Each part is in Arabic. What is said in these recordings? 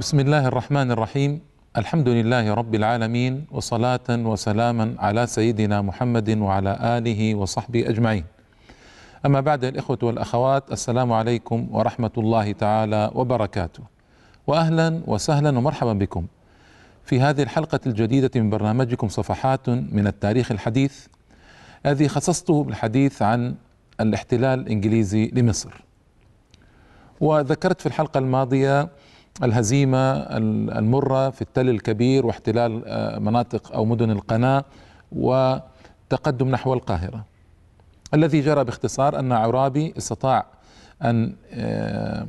بسم الله الرحمن الرحيم. الحمد لله رب العالمين وصلاة وسلاما على سيدنا محمد وعلى آله وصحبه أجمعين. أما بعد الإخوة والأخوات السلام عليكم ورحمة الله تعالى وبركاته. وأهلا وسهلا ومرحبا بكم. في هذه الحلقة الجديدة من برنامجكم صفحات من التاريخ الحديث الذي خصصته بالحديث عن الاحتلال الإنجليزي لمصر. وذكرت في الحلقة الماضية الهزيمة المرة في التل الكبير واحتلال آه، مناطق أو مدن القناة وتقدم نحو القاهرة. الذي جرى باختصار أن عرابي استطاع أن آه،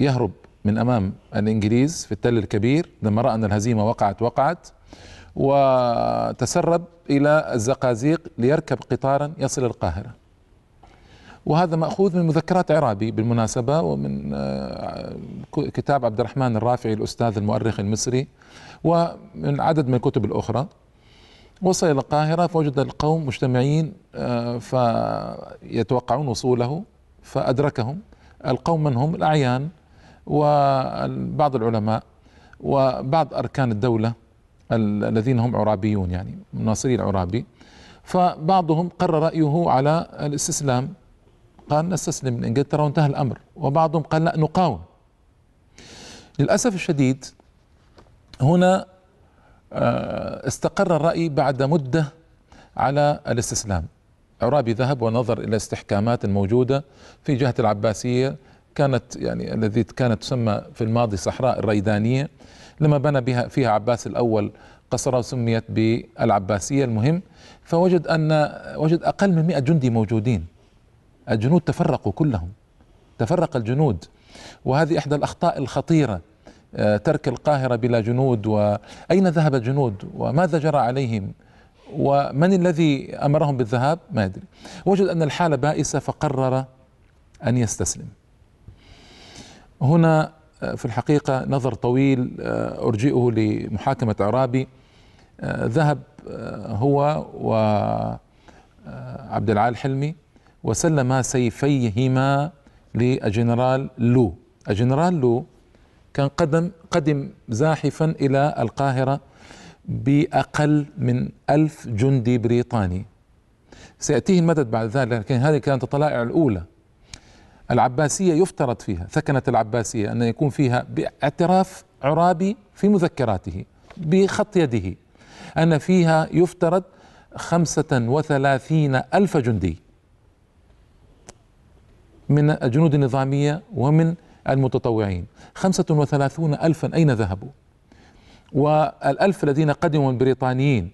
يهرب من أمام الإنجليز في التل الكبير لما رأى أن الهزيمة وقعت وقعت وتسرب إلى الزقازيق ليركب قطارا يصل القاهرة. وهذا مأخوذ من مذكرات عرابي بالمناسبة ومن آه، كتاب عبد الرحمن الرافعي الأستاذ المؤرخ المصري ومن عدد من الكتب الأخرى. وصل إلى القاهرة فوجد القوم مجتمعين آه، فيتوقعون وصوله فأدركهم. القوم من هم؟ الأعيان. وبعض العلماء وبعض أركان الدولة الذين هم عرابيون يعني ناصري العرابي. فبعضهم قرر رأيه على الاستسلام قال نستسلم من إنجلترا وانتهى الأمر. وبعضهم قال لا نقاوم. للأسف الشديد هنا آه، استقر الرأي بعد مدة على الاستسلام. عرابي ذهب ونظر إلى استحكامات الموجوده في جهة العباسية كانت يعني الذي كانت تسمى في الماضي صحراء الريدانية لما بنى بها فيها عباس الأول قصرها وسميت بالعباسية المهم. فوجد أن وجد أقل من 100 جندي موجودين. الجنود تفرقوا كلهم. تفرق الجنود. وهذه إحدى الأخطاء الخطيرة آه، ترك القاهرة بلا جنود واين ذهب الجنود؟ وماذا جرى عليهم؟ ومن الذي أمرهم بالذهاب؟ ما يدري وجد أن الحالة بائسة فقرر أن يستسلم. هنا آه، في الحقيقة نظر طويل آه، أرجئه لمحاكمة عرابي ذهب هو وعبد العال الحلمي وسلم سيفيهما للجنرال لو. الجنرال لو كان قدم قدم زاحفا إلى القاهرة بأقل من ألف جندي بريطاني. سيأتيه المدد بعد ذلك لكن هذه كانت الطلائع الأولى. العباسية يفترض فيها ثكنة العباسية أن يكون فيها باعتراف عرابي في مذكراته بخط يده أن فيها يفترض خمسة وثلاثين ألف جندي من الجنود النظامية ومن المتطوعين. خمسة وثلاثون ألفا أين ذهبوا؟ والألف الذين قدموا من بريطانيين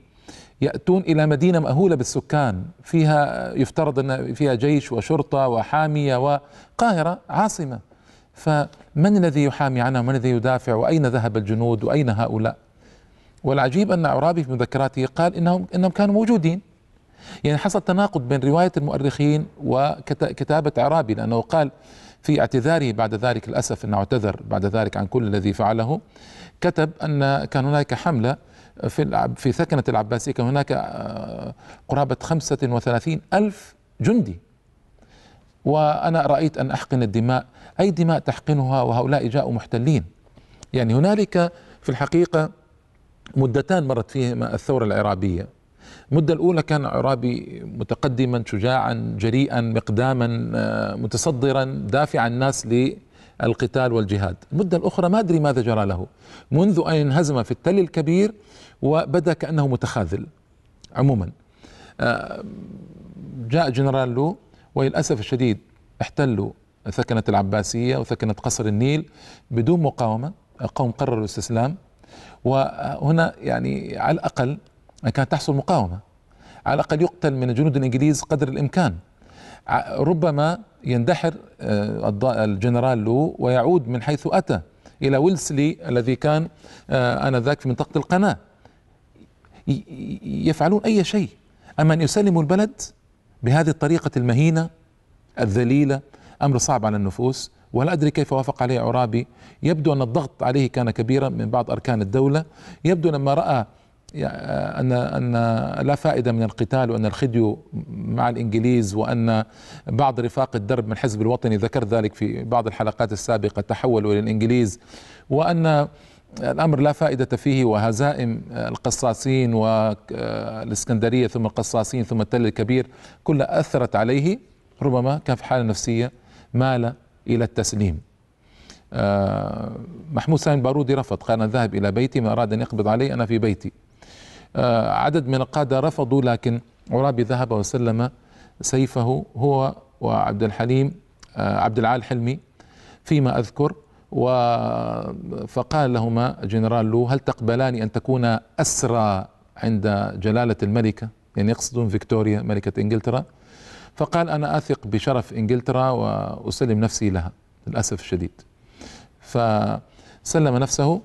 يأتون إلى مدينة مأهولة بالسكان فيها يفترض أن فيها جيش وشرطة وحامية وقاهرة عاصمة. فمن الذي يحامي عنها من الذي يدافع؟ وأين ذهب الجنود؟ وأين هؤلاء؟ والعجيب أن عرابي في مذكراته قال إنهم إنهم كانوا موجودين. يعني حصل تناقض بين رواية المؤرخين وكتابة عرابي لأنه قال في اعتذاره بعد ذلك للأسف أنه اعتذر بعد ذلك عن كل الذي فعله كتب أن كان هناك حملة في في ثكنة العباسية كان هناك آه، قرابة خمسة وثلاثين ألف جندي. وأنا رأيت أن أحقن الدماء. أي دماء تحقنها؟ وهؤلاء جاءوا محتلين. يعني هنالك في الحقيقة مدتان مرت فيهما الثورة العرابية. المدة الأولى كان عرابي متقدما شجاعا جريئا مقداما آه، متصدرا دافعا الناس للقتال والجهاد. المدة الأخرى ما أدري ماذا جرى له. منذ أن انهزم في التل الكبير وبدأ كأنه متخاذل عموما. آه، جاء جنرال لو وللأسف الشديد احتلوا ثكنة العباسية وثكنة قصر النيل بدون مقاومة. القوم قرروا الاستسلام وهنا يعني على الأقل كانت تحصل مقاومة. على الأقل يقتل من الجنود الإنجليز قدر الإمكان. ربما يندحر آه، الجنرال لو ويعود من حيث أتى إلى ويلسلي الذي كان آه، آنذاك في منطقة القناة. يفعلون أي شيء. أما أن يسلموا البلد بهذه الطريقة المهينة الذليلة أمر صعب على النفوس ولا أدري كيف وافق عليه عرابي. يبدو أن الضغط عليه كان كبيرا من بعض أركان الدولة. يبدو لما رأى ان أن لا فائدة من القتال وأن الخديو مع الإنجليز وأن بعض رفاق الدرب من الحزب الوطني ذكر ذلك في بعض الحلقات السابقة تحولوا إلى الإنجليز. وأن الأمر لا فائدة فيه وهزائم القصاصين والإسكندرية ثم القصاصين ثم التل الكبير كلها أثرت عليه ربما كان في حالة نفسية مال إلى التسليم. آه، محمود سامي البارودي رفض قال أنا ذهب إلى بيتي ما أراد أن يقبض علي أنا في بيتي. آه، عدد من القادة رفضوا لكن عرابي ذهب وسلم سيفه هو وعبد الحليم آه، عبد العال حلمي فيما أذكر. و فقال لهما جنرال لو هل تقبلان أن تكون أسرى عند جلالة الملكة؟ يعني يقصدون فيكتوريا ملكة إنجلترا. فقال أنا أثق بشرف إنجلترا وأسلم نفسي لها للأسف الشديد. فسلم نفسه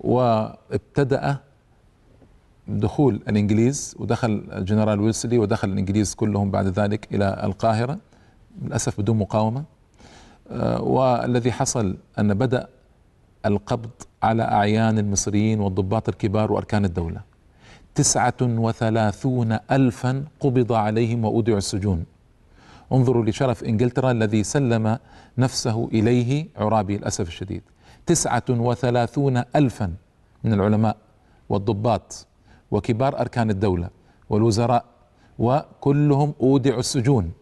وابتدأ دخول الإنجليز ودخل الجنرال ويلسلي ودخل الإنجليز كلهم بعد ذلك إلى القاهرة للأسف بدون مقاومة. آه، والذي حصل أن بدأ القبض على أعيان المصريين والضباط الكبار وأركان الدولة. تسعة وثلاثون ألفا قبض عليهم وأودعوا السجون. انظروا لشرف إنجلترا الذي سلم نفسه إليه عرابي للأسف الشديد. تسعة وثلاثون ألفا من العلماء والضباط وكبار أركان الدولة والوزراء وكلهم أودعوا السجون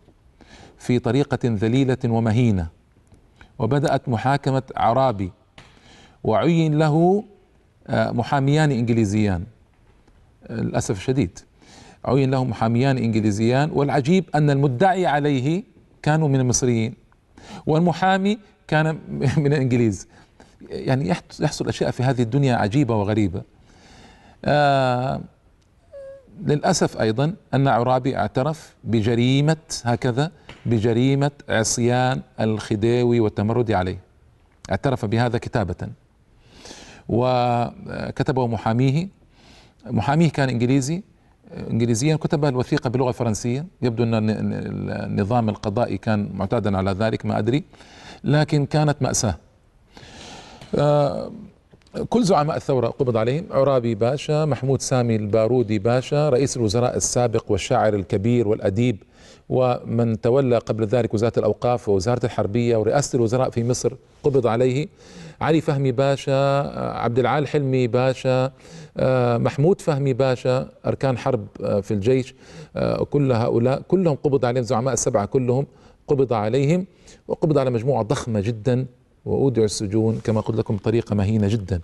في طريقة ذليلة ومهينة. وبدأت محاكمة عرابي. وعين له آه، محاميان إنجليزيان. للأسف الشديد. عين له محاميان إنجليزيان. والعجيب أن المدعي عليه كانوا من المصريين. والمحامي كان من الإنجليز. يعني يحصل أشياء في هذه الدنيا عجيبة وغريبة. آه للأسف أيضا أن عرابي اعترف بجريمة هكذا بجريمة عصيان الخديوي والتمرد عليه. اعترف بهذا كتابة. وكتبه محاميه. محاميه كان إنجليزي انجليزيا كتب الوثيقة باللغة الفرنسية. يبدو أن النظام القضائي كان معتادا على ذلك ما أدري. لكن كانت مأساة. كل زعماء الثورة قبض عليهم. عرابي باشا محمود سامي البارودي باشا رئيس الوزراء السابق والشاعر الكبير والأديب ومن تولى قبل ذلك وزارة الأوقاف ووزارة الحربية ورئاسة الوزراء في مصر قبض عليه. علي فهمي باشا عبد العال حلمي باشا محمود فهمي باشا أركان حرب في الجيش كل هؤلاء كلهم قبض عليهم زعماء السبعة كلهم قبض عليهم وقبض على مجموعة ضخمة جدا. واودعوا السجون كما قلت لكم بطريقه مهينة جدا.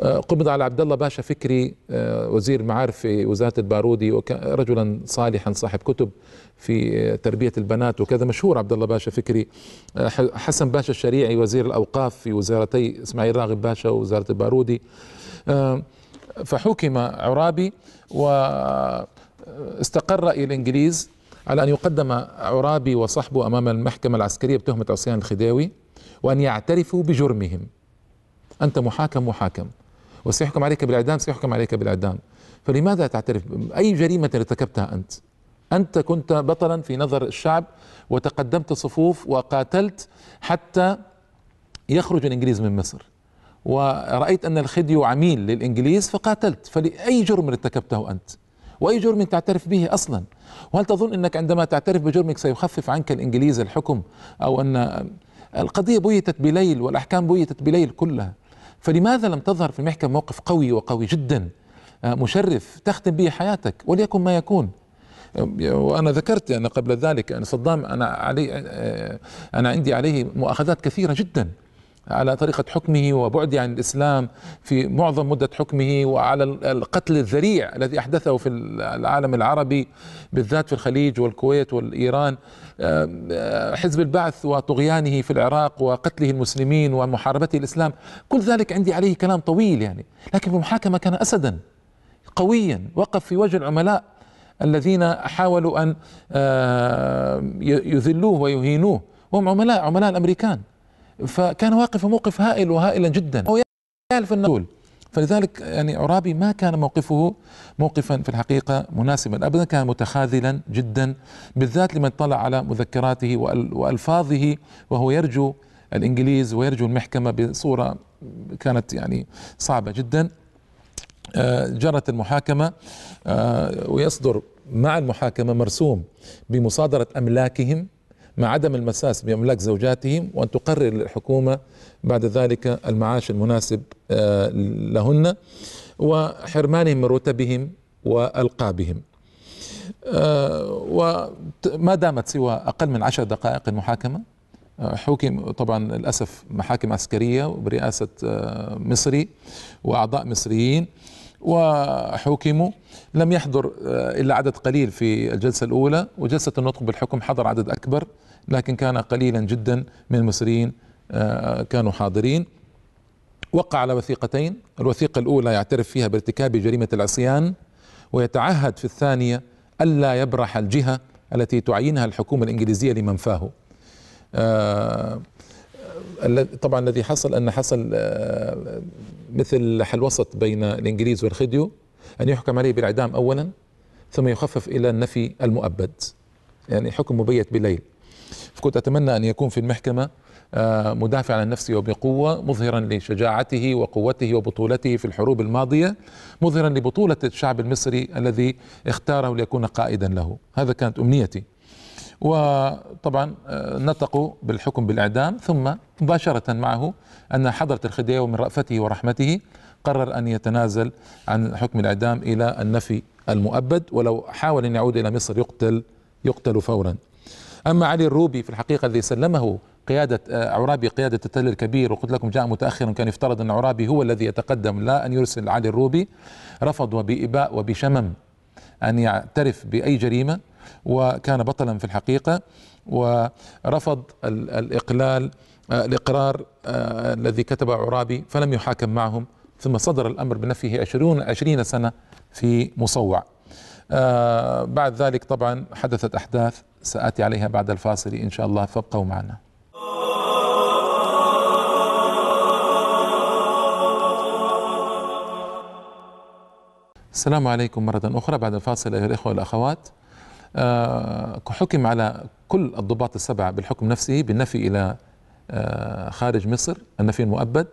آه، قبض على عبد الله باشا فكري آه، وزير المعارف في وزارة البارودي رجلا صالحا صاحب كتب في تربية البنات وكذا. مشهور عبد الله باشا فكري. آه، حسن باشا الشريعي وزير الأوقاف في وزارتي إسماعيل راغب باشا ووزاره البارودي. فحكم عرابي واستقر رأي الإنجليز على أن يقدم عرابي وصحبه أمام المحكمة العسكرية بتهمة عصيان الخديوي. وأن يعترفوا بجرمهم. أنت محاكم محاكم. وسيحكم عليك بالإعدام سيحكم عليك بالإعدام. فلماذا تعترف؟ أي جريمة ارتكبتها أنت؟ أنت كنت بطلا في نظر الشعب وتقدمت صفوف وقاتلت حتى يخرج الإنجليز من مصر. ورأيت أن الخديو عميل للإنجليز فقاتلت. فلأي جرم ارتكبته أنت؟ وأي جرم تعترف به أصلا؟ وهل تظن أنك عندما تعترف بجرمك سيخفف عنك الإنجليز الحكم أو أن القضية بيتت بليل والأحكام بيتت بليل كلها. فلماذا لم تظهر في المحكمة موقف قوي وقوي جدا؟ آه، مشرف تختم به حياتك وليكن ما يكون. وأنا ذكرت يعني قبل ذلك أن صدام أنا علي آه، أنا عندي عليه مؤاخذات كثيرة جدا. على طريقة حكمه وبعده عن الإسلام في معظم مدة حكمه وعلى القتل الذريع الذي أحدثه في العالم العربي بالذات في الخليج والكويت والإيران حزب البعث وطغيانه في العراق وقتله المسلمين ومحاربته الإسلام. كل ذلك عندي عليه كلام طويل يعني لكن في المحاكمة كان أسدا قويا وقف في وجه العملاء الذين حاولوا أن يذلوه ويهينوه. وهم عملاء عملاء الأمريكان. فكان واقف موقف هائل وهائلا جدا. هو يعرف النزول فلذلك يعني عرابي ما كان موقفه موقفا في الحقيقة مناسبا ابدا كان متخاذلا جدا بالذات لمن طلع على مذكراته وألفاظه وهو يرجو الإنجليز ويرجو المحكمة بصورة كانت يعني صعبة جدا. جرت المحاكمة ويصدر مع المحاكمة مرسوم بمصادرة أملاكهم. مع عدم المساس بأملاك زوجاتهم وأن تقرر الحكومة بعد ذلك المعاش المناسب لهن وحرمانهم من رتبهم وألقابهم. وما دامت سوى أقل من عشر دقائق المحاكمة حكم طبعا للأسف محاكم عسكرية برئاسة مصري وأعضاء مصريين. وحكموا. لم يحضر إلا عدد قليل في الجلسة الأولى وجلسة النطق بالحكم حضر عدد أكبر لكن كان قليلا جدا من المصريين كانوا حاضرين. وقع على وثيقتين. الوثيقة الأولى يعترف فيها بارتكاب جريمة العصيان ويتعهد في الثانية ألا يبرح الجهة التي تعينها الحكومة الإنجليزية لمنفاه آه طبعا الذي حصل أن حصل آه مثل حل وسط بين الإنجليز والخديو أن يحكم عليه بالإعدام أولا ثم يخفف إلى النفي المؤبد يعني حكم مبيت بليل فكنت أتمنى أن يكون في المحكمة آه، مدافع عن نفسه وبقوة مظهرا لشجاعته وقوته وبطولته في الحروب الماضية مظهرا لبطولة الشعب المصري الذي اختاره ليكون قائدا له. هذا كانت أمنيتي. وطبعا آه، نطقوا بالحكم بالإعدام ثم مباشرة معه أن حضرة الخديوي من رأفته ورحمته قرر أن يتنازل عن حكم الإعدام إلى النفي المؤبد ولو حاول أن يعود إلى مصر يقتل يقتل فورا. أما علي الروبي في الحقيقة الذي سلمه قيادة آه، عرابي قيادة التل الكبير وقلت لكم جاء متأخرا كان يفترض أن عرابي هو الذي يتقدم لا أن يرسل علي الروبي رفض وبإباء وبشمم أن يعترف بأي جريمة. وكان بطلا في الحقيقة ورفض الإقلال آه، الإقرار آه، الذي كتبه عرابي فلم يحاكم معهم ثم صدر الأمر بنفيه عشرون عشرين سنة في مصوع. بعد ذلك طبعا حدثت أحداث سآتي عليها بعد الفاصل إن شاء الله فابقوا معنا. السلام عليكم مرة أخرى بعد الفاصل أيها الإخوة والأخوات. آه، حكم على كل الضباط السبعة بالحكم نفسه بالنفي إلى آه، خارج مصر النفي المؤبد.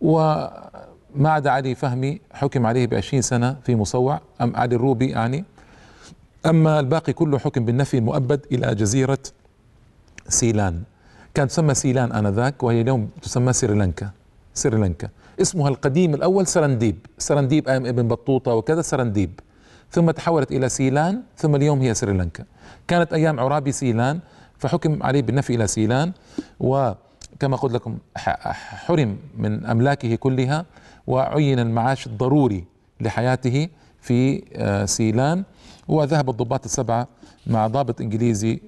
وما عدا علي فهمي حكم عليه بعشرين سنة في مصوع أم علي الروبي يعني. أما الباقي كله حكم بالنفي المؤبد إلى جزيرة سيلان. كانت تسمى سيلان آنذاك وهي اليوم تسمى سريلانكا. سريلانكا. اسمها القديم الأول سرنديب. سرنديب أيام ابن بطوطة وكذا سرنديب. ثم تحولت إلى سيلان ثم اليوم هي سريلانكا. كانت أيام عرابي سيلان فحكم عليه بالنفي إلى سيلان وكما قلت لكم حرم من أملاكه كلها وعين المعاش الضروري لحياته في آه، سيلان. وذهب الضباط السبعة مع ضابط إنجليزي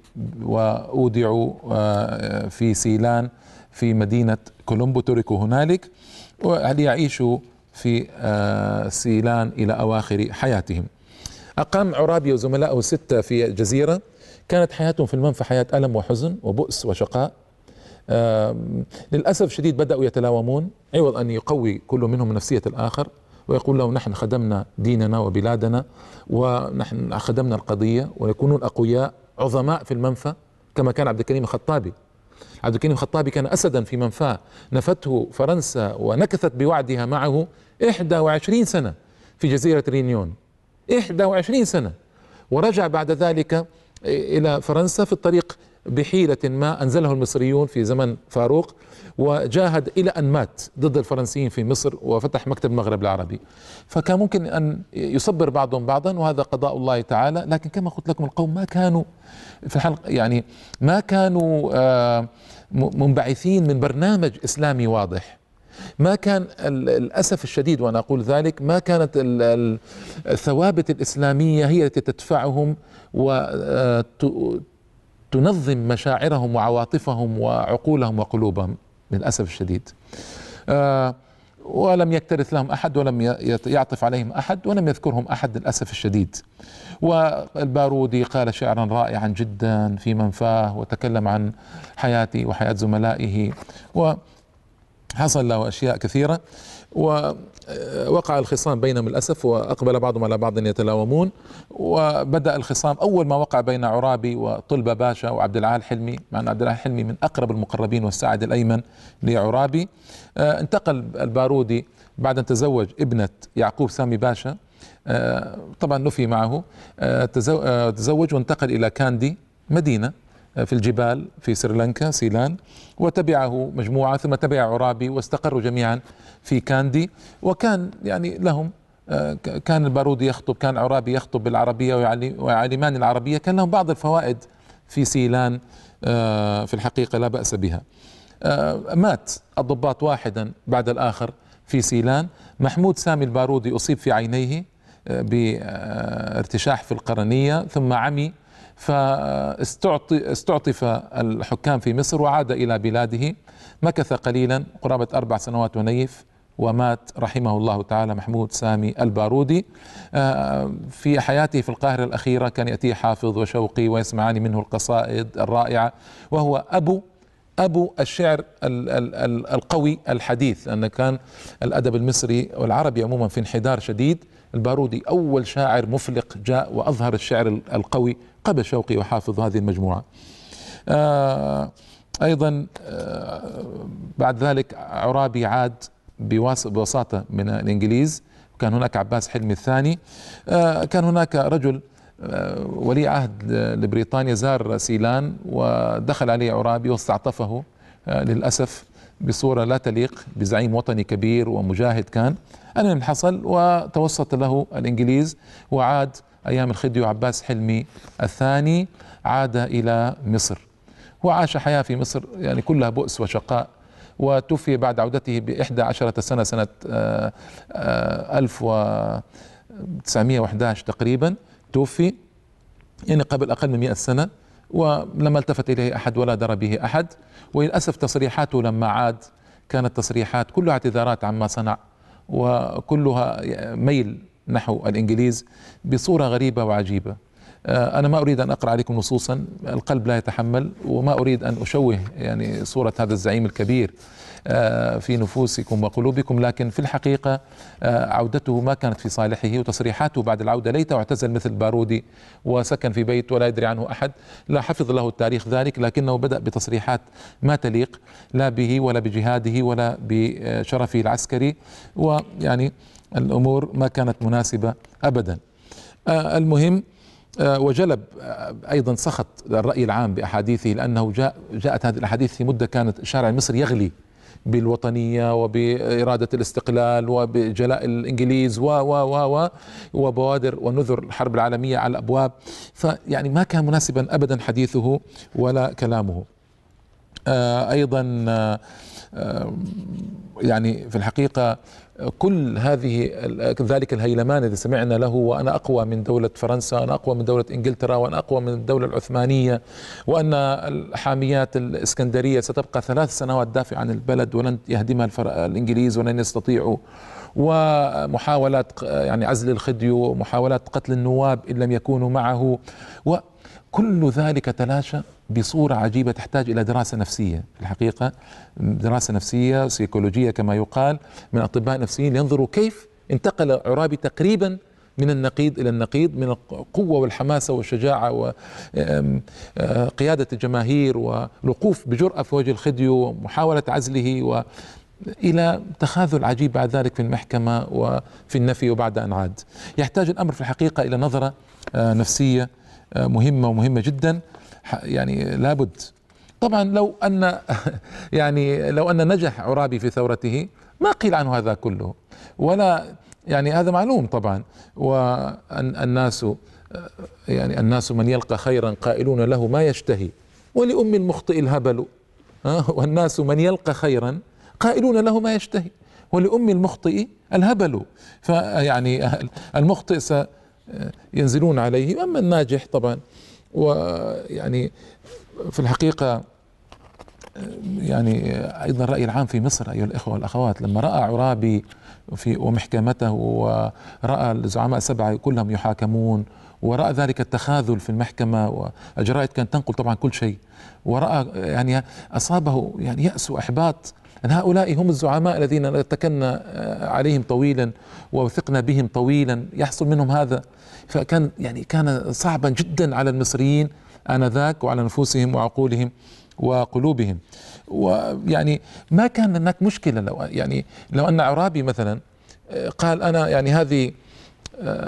وأودعوا آه، في سيلان في مدينة كولومبو تركوا هنالك وليعيشوا في آه، سيلان إلى أواخر حياتهم. أقام عرابي وزملائه ستة في جزيرة كانت حياتهم في المنفى حياة ألم وحزن وبؤس وشقاء. للأسف شديد بدأوا يتلاومون. عوض أن يقوي كل منهم نفسية الآخر ويقول له نحن خدمنا ديننا وبلادنا ونحن خدمنا القضية ويكونون أقوياء عظماء في المنفى كما كان عبد الكريم الخطابي. عبد الكريم الخطابي كان أسدا في منفاه نفته فرنسا ونكثت بوعدها معه 21 سنة في جزيرة رينيون. 21 سنة. ورجع بعد ذلك إلى فرنسا في الطريق بحيلة ما أنزله المصريون في زمن فاروق وجاهد إلى أن مات ضد الفرنسيين في مصر وفتح مكتب المغرب العربي. فكان ممكن أن يصبر بعضهم بعضا وهذا قضاء الله تعالى. لكن كما قلت لكم القوم ما كانوا في الحلقة يعني ما كانوا آه، منبعثين من برنامج إسلامي واضح. ما كان للاسف الشديد وأنا أقول ذلك ما كانت الثوابت الإسلامية هي التي تدفعهم و آه، مشاعرهم وعواطفهم وعقولهم وقلوبهم للأسف الشديد. آه ولم يكترث لهم أحد ولم يعطف عليهم أحد ولم يذكرهم أحد للأسف الشديد. والبارودي قال شعرا رائعا جدا في منفاه وتكلم عن حياتي وحياة زملائه وحصل له أشياء كثيرة ووقع الخصام بينهم للأسف وأقبل بعضهم على بعض يتلاومون وبدأ الخصام أول ما وقع بين عرابي وطلبة باشا وعبد العال حلمي مع أن عبد العال حلمي من أقرب المقربين والساعد الأيمن لعرابي آه، انتقل البارودي بعد أن تزوج ابنة يعقوب سامي باشا آه، طبعا نفي معه آه، تزوج وانتقل إلى كاندي مدينة. في الجبال في سريلانكا سيلان. وتبعه مجموعة ثم تبع عرابي واستقروا جميعا في كاندي. وكان يعني لهم كان البارودي يخطب كان عرابي يخطب بالعربية ويعلمان العربية. كان لهم بعض الفوائد في سيلان آه، في الحقيقة لا بأس بها. آه، مات الضباط واحدا بعد الآخر في سيلان. محمود سامي البارودي أصيب في عينيه آه، بارتشاح في القرنية. ثم عمي فاستعطف الحكام في مصر وعاد إلى بلاده مكث قليلا قرابة أربع سنوات ونيف ومات رحمه الله تعالى محمود سامي البارودي. آه، في حياته في القاهرة الأخيرة كان يأتيه حافظ وشوقي ويسمعان منه القصائد الرائعة وهو أبو أبو الشعر القوي الحديث أن كان الأدب المصري والعربي عموما في انحدار شديد. البارودي أول شاعر مفلق جاء وأظهر الشعر القوي قبل شوقي وحافظ هذه المجموعة. آه، أيضا آه، بعد ذلك عرابي عاد بوساطة من الإنجليز. كان هناك عباس حلمي الثاني. آه، كان هناك رجل ولي عهد لبريطانيا زار سيلان ودخل عليه عرابي واستعطفه للأسف بصورة لا تليق بزعيم وطني كبير ومجاهد كان. المهم حصل وتوسط له الإنجليز وعاد أيام الخديو عباس حلمي الثاني عاد إلى مصر. وعاش حياة في مصر يعني كلها بؤس وشقاء وتوفي بعد عودته بإحدى عشرة سنة سنة 1911 آه، آه، تقريبا توفي يعني قبل أقل من 100 سنة ولما التفت إليه أحد ولا درى به أحد وللأسف تصريحاته لما عاد كانت تصريحات كلها اعتذارات عما صنع وكلها ميل نحو الإنجليز بصورة غريبة وعجيبة. آه، أنا ما أريد أن أقرأ عليكم نصوصا القلب لا يتحمل وما أريد أن أشوه يعني صورة هذا الزعيم الكبير آه، في نفوسكم وقلوبكم لكن في الحقيقة آه، عودته ما كانت في صالحه وتصريحاته بعد العودة. ليته أعتزل مثل بارودي وسكن في بيت ولا يدري عنه أحد. لا حفظ له التاريخ ذلك لكنه بدأ بتصريحات ما تليق لا به ولا بجهاده ولا بشرفه العسكري. ويعني الأمور ما كانت مناسبة أبدا. المهم آه، وجلب آه، أيضا سخط الرأي العام بأحاديثه لأنه جاء جاءت هذه الأحاديث في مدة كانت الشارع المصري يغلي بالوطنية وبإرادة الاستقلال وبجلاء الإنجليز و و و و وبوادر ونذر الحرب العالمية على الأبواب. فيعني ما كان مناسبا ابدا حديثه ولا كلامه. آه، أيضا يعني في الحقيقة كل هذه ذلك الهيلمان الذي سمعنا له وأنا أقوى من دولة فرنسا أنا أقوى من دولة إنجلترا وأنا أقوى من الدولة العثمانية وأن الحاميات الإسكندرية ستبقى ثلاث سنوات دافع عن البلد ولن يهدمها الإنجليز ولن يستطيعوا ومحاولات يعني عزل الخديو ومحاولات قتل النواب إن لم يكونوا معه وكل ذلك تلاشى بصورة عجيبة تحتاج إلى دراسة نفسية. في الحقيقة دراسة نفسية سيكولوجية كما يقال من أطباء نفسيين ينظروا كيف انتقل عرابي تقريبا من النقيض إلى النقيض من القوة والحماسة والشجاعة وقيادة الجماهير والوقوف بجرأة في وجه الخديو ومحاولة عزله و إلى تخاذل عجيب بعد ذلك في المحكمة وفي النفي وبعد أن عاد. يحتاج الأمر في الحقيقة إلى نظرة آه، نفسية آه، مهمة ومهمة جدا. يعني لابد. طبعا لو أن يعني لو أن نجح عرابي في ثورته ما قيل عنه هذا كله. ولا يعني هذا معلوم طبعا. والناس يعني الناس من يلقى خيرا قائلون له ما يشتهي. ولأم المخطئ الهبل. والناس من يلقى خيرا قائلون له ما يشتهي. ولأم المخطئ الهبل. فيعني المخطئ سينزلون عليه واما الناجح طبعا. ويعني في الحقيقة يعني أيضا الرأي العام في مصر أيها الإخوة والأخوات لما رأى عرابي في ومحكمته ورأى الزعماء السبعة كلهم يحاكمون ورأى ذلك التخاذل في المحكمة والجرائد كانت تنقل طبعا كل شيء ورأى يعني أصابه يعني يأس وإحباط أن هؤلاء هم الزعماء الذين اتكلنا عليهم طويلا ووثقنا بهم طويلا يحصل منهم هذا. فكان يعني كان صعبا جدا على المصريين آنذاك وعلى نفوسهم وعقولهم وقلوبهم. ويعني ما كان هناك مشكلة لو يعني لو أن عرابي مثلا قال أنا يعني هذه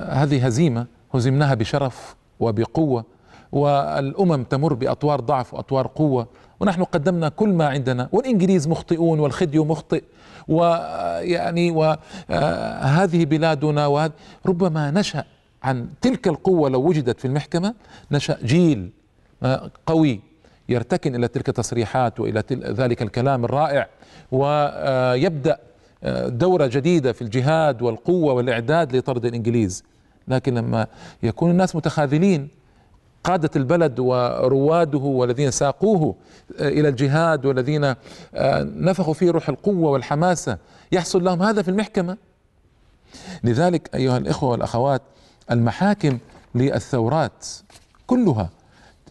هذه هزيمة هزمناها بشرف وبقوة. والأمم تمر بأطوار ضعف وأطوار قوة. ونحن قدمنا كل ما عندنا. والإنجليز مخطئون والخديو مخطئ. ويعني وهذه بلادنا ربما نشأ عن تلك القوة لو وجدت في المحكمة نشأ جيل قوي يرتكن إلى تلك التصريحات وإلى ذلك الكلام الرائع. ويبدا دورة جديدة في الجهاد والقوة والإعداد لطرد الإنجليز. لكن لما يكون الناس متخاذلين قادة البلد ورواده والذين ساقوه إلى الجهاد والذين نفخوا فيه روح القوة والحماسة. يحصل لهم هذا في المحكمة. لذلك أيها الإخوة والأخوات المحاكم للثورات كلها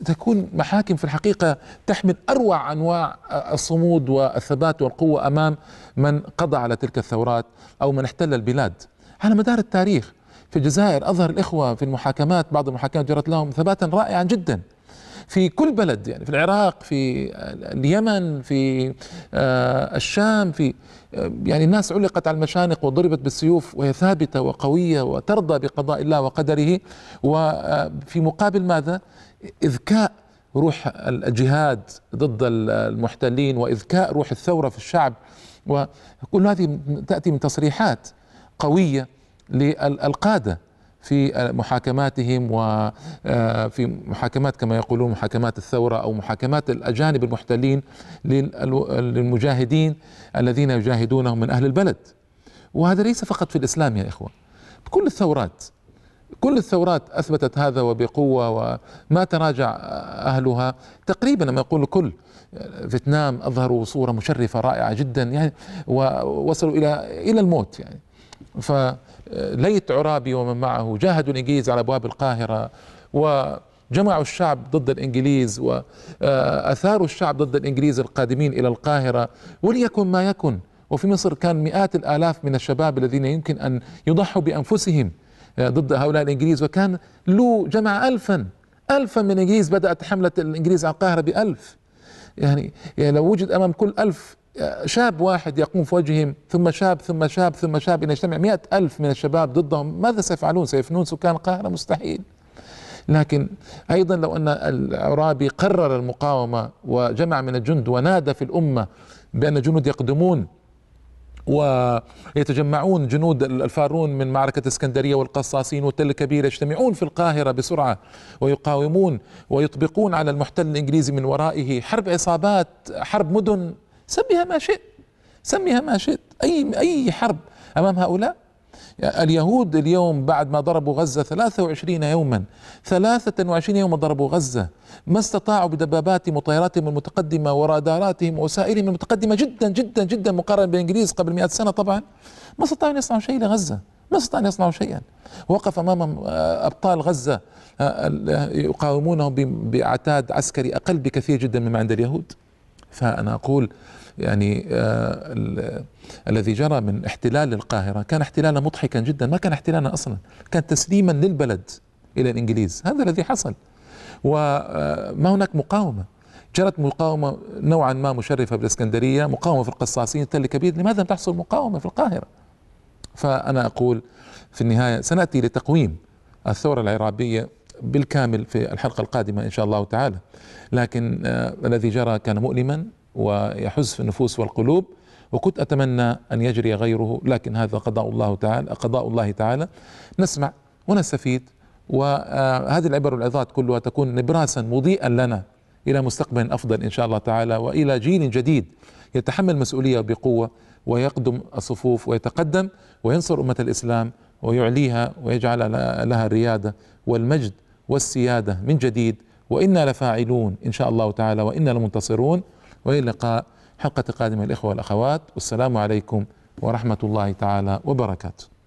تكون محاكم في الحقيقة تحمل أروع أنواع الصمود والثبات والقوة أمام من قضى على تلك الثورات أو من احتل البلاد. على مدار التاريخ في الجزائر أظهر الإخوة في المحاكمات بعض المحاكمات جرت لهم ثباتا رائعا جدا. في كل بلد يعني في العراق في اليمن في آه، الشام في آه، يعني الناس علقت على المشانق وضربت بالسيوف وهي ثابتة وقوية وترضى بقضاء الله وقدره. وفي مقابل ماذا؟ إذكاء روح الجهاد ضد المحتلين وإذكاء روح الثورة في الشعب. وكل هذه تأتي من تصريحات قوية للقادة في محاكماتهم وفي آه، محاكمات كما يقولون محاكمات الثورة أو محاكمات الأجانب المحتلين للمجاهدين الذين يجاهدونهم من أهل البلد. وهذا ليس فقط في الإسلام يا إخوة كل الثورات كل الثورات أثبتت هذا وبقوة وما تراجع أهلها. تقريبا لما يقول الكل فيتنام أظهروا صورة مشرفة رائعة جدا يعني ووصلوا إلى إلى الموت يعني. فليت عرابي ومن معه. جاهدوا الإنجليز على أبواب القاهرة وجمعوا الشعب ضد الإنجليز وأثاروا الشعب ضد الإنجليز القادمين إلى القاهرة. وليكن ما يكن وفي مصر كان مئات الآلاف من الشباب الذين يمكن أن يضحوا بأنفسهم ضد هؤلاء الإنجليز. وكان لو جمع ألفا ألفا من الإنجليز بدأت حملة الإنجليز على القاهرة بألف. يعني, يعني لو وجد أمام كل ألف شاب واحد يقوم في وجههم ثم شاب ثم شاب ثم شاب إن يجتمع مئة ألف من الشباب ضدهم ماذا سيفعلون؟ سيفنون سكان القاهرة؟ مستحيل. لكن أيضا لو أن العرابي قرر المقاومة وجمع من الجند ونادى في الأمة بأن الجنود يقدمون ويتجمعون جنود الفارون من معركة اسكندرية والقصاصين والتل الكبير يجتمعون في القاهرة بسرعة ويقاومون ويطبقون على المحتل الإنجليزي من ورائه حرب عصابات حرب مدن. سميها ما شئت. سميها ما شئت. أي أي حرب أمام هؤلاء؟ اليهود اليوم بعد ما ضربوا غزة 23 يوما 23 يوما ضربوا غزة ما استطاعوا بدباباتهم وطياراتهم المتقدمة وراداراتهم ووسائلهم المتقدمة جدا جدا جدا مقارنة بالإنجليز قبل 100 سنة طبعا. ما استطاعوا أن يصنعوا شيء لغزة. ما استطاعوا أن يصنعوا شيئا. وقف أمامهم آه، أبطال غزة آه، يقاومونهم بأعتاد عسكري أقل بكثير جدا مما عند اليهود. فأنا أقول يعني آه الذي جرى من احتلال القاهرة كان احتلالا مضحكا جدا. ما كان احتلالا أصلا. كان تسليما للبلد إلى الإنجليز. هذا الذي حصل. وما هناك مقاومة. جرت مقاومة نوعا ما مشرفة بالإسكندرية مقاومة في القصاصين تل كبير. لماذا لم تحصل مقاومة في القاهرة؟ فأنا أقول في النهاية سنأتي لتقويم الثورة العرابية بالكامل في الحلقة القادمة إن شاء الله تعالى. لكن آه الذي جرى كان مؤلما. ويحز في النفوس والقلوب وكنت أتمنى أن يجري غيره لكن هذا قضاء الله تعالى قضاء الله تعالى. نسمع ونستفيد وهذه العبر والعظات كلها تكون نبراسا مضيئا لنا إلى مستقبل أفضل إن شاء الله تعالى وإلى جيل جديد يتحمل مسؤولية بقوة ويقدم الصفوف ويتقدم وينصر أمة الإسلام ويعليها ويجعل لها الريادة والمجد والسيادة من جديد. وإنا لفاعلون إن شاء الله تعالى وإنا لمنتصرون. وإلى اللقاء حلقة قادمة الإخوة والأخوات. والسلام عليكم ورحمة الله تعالى وبركاته.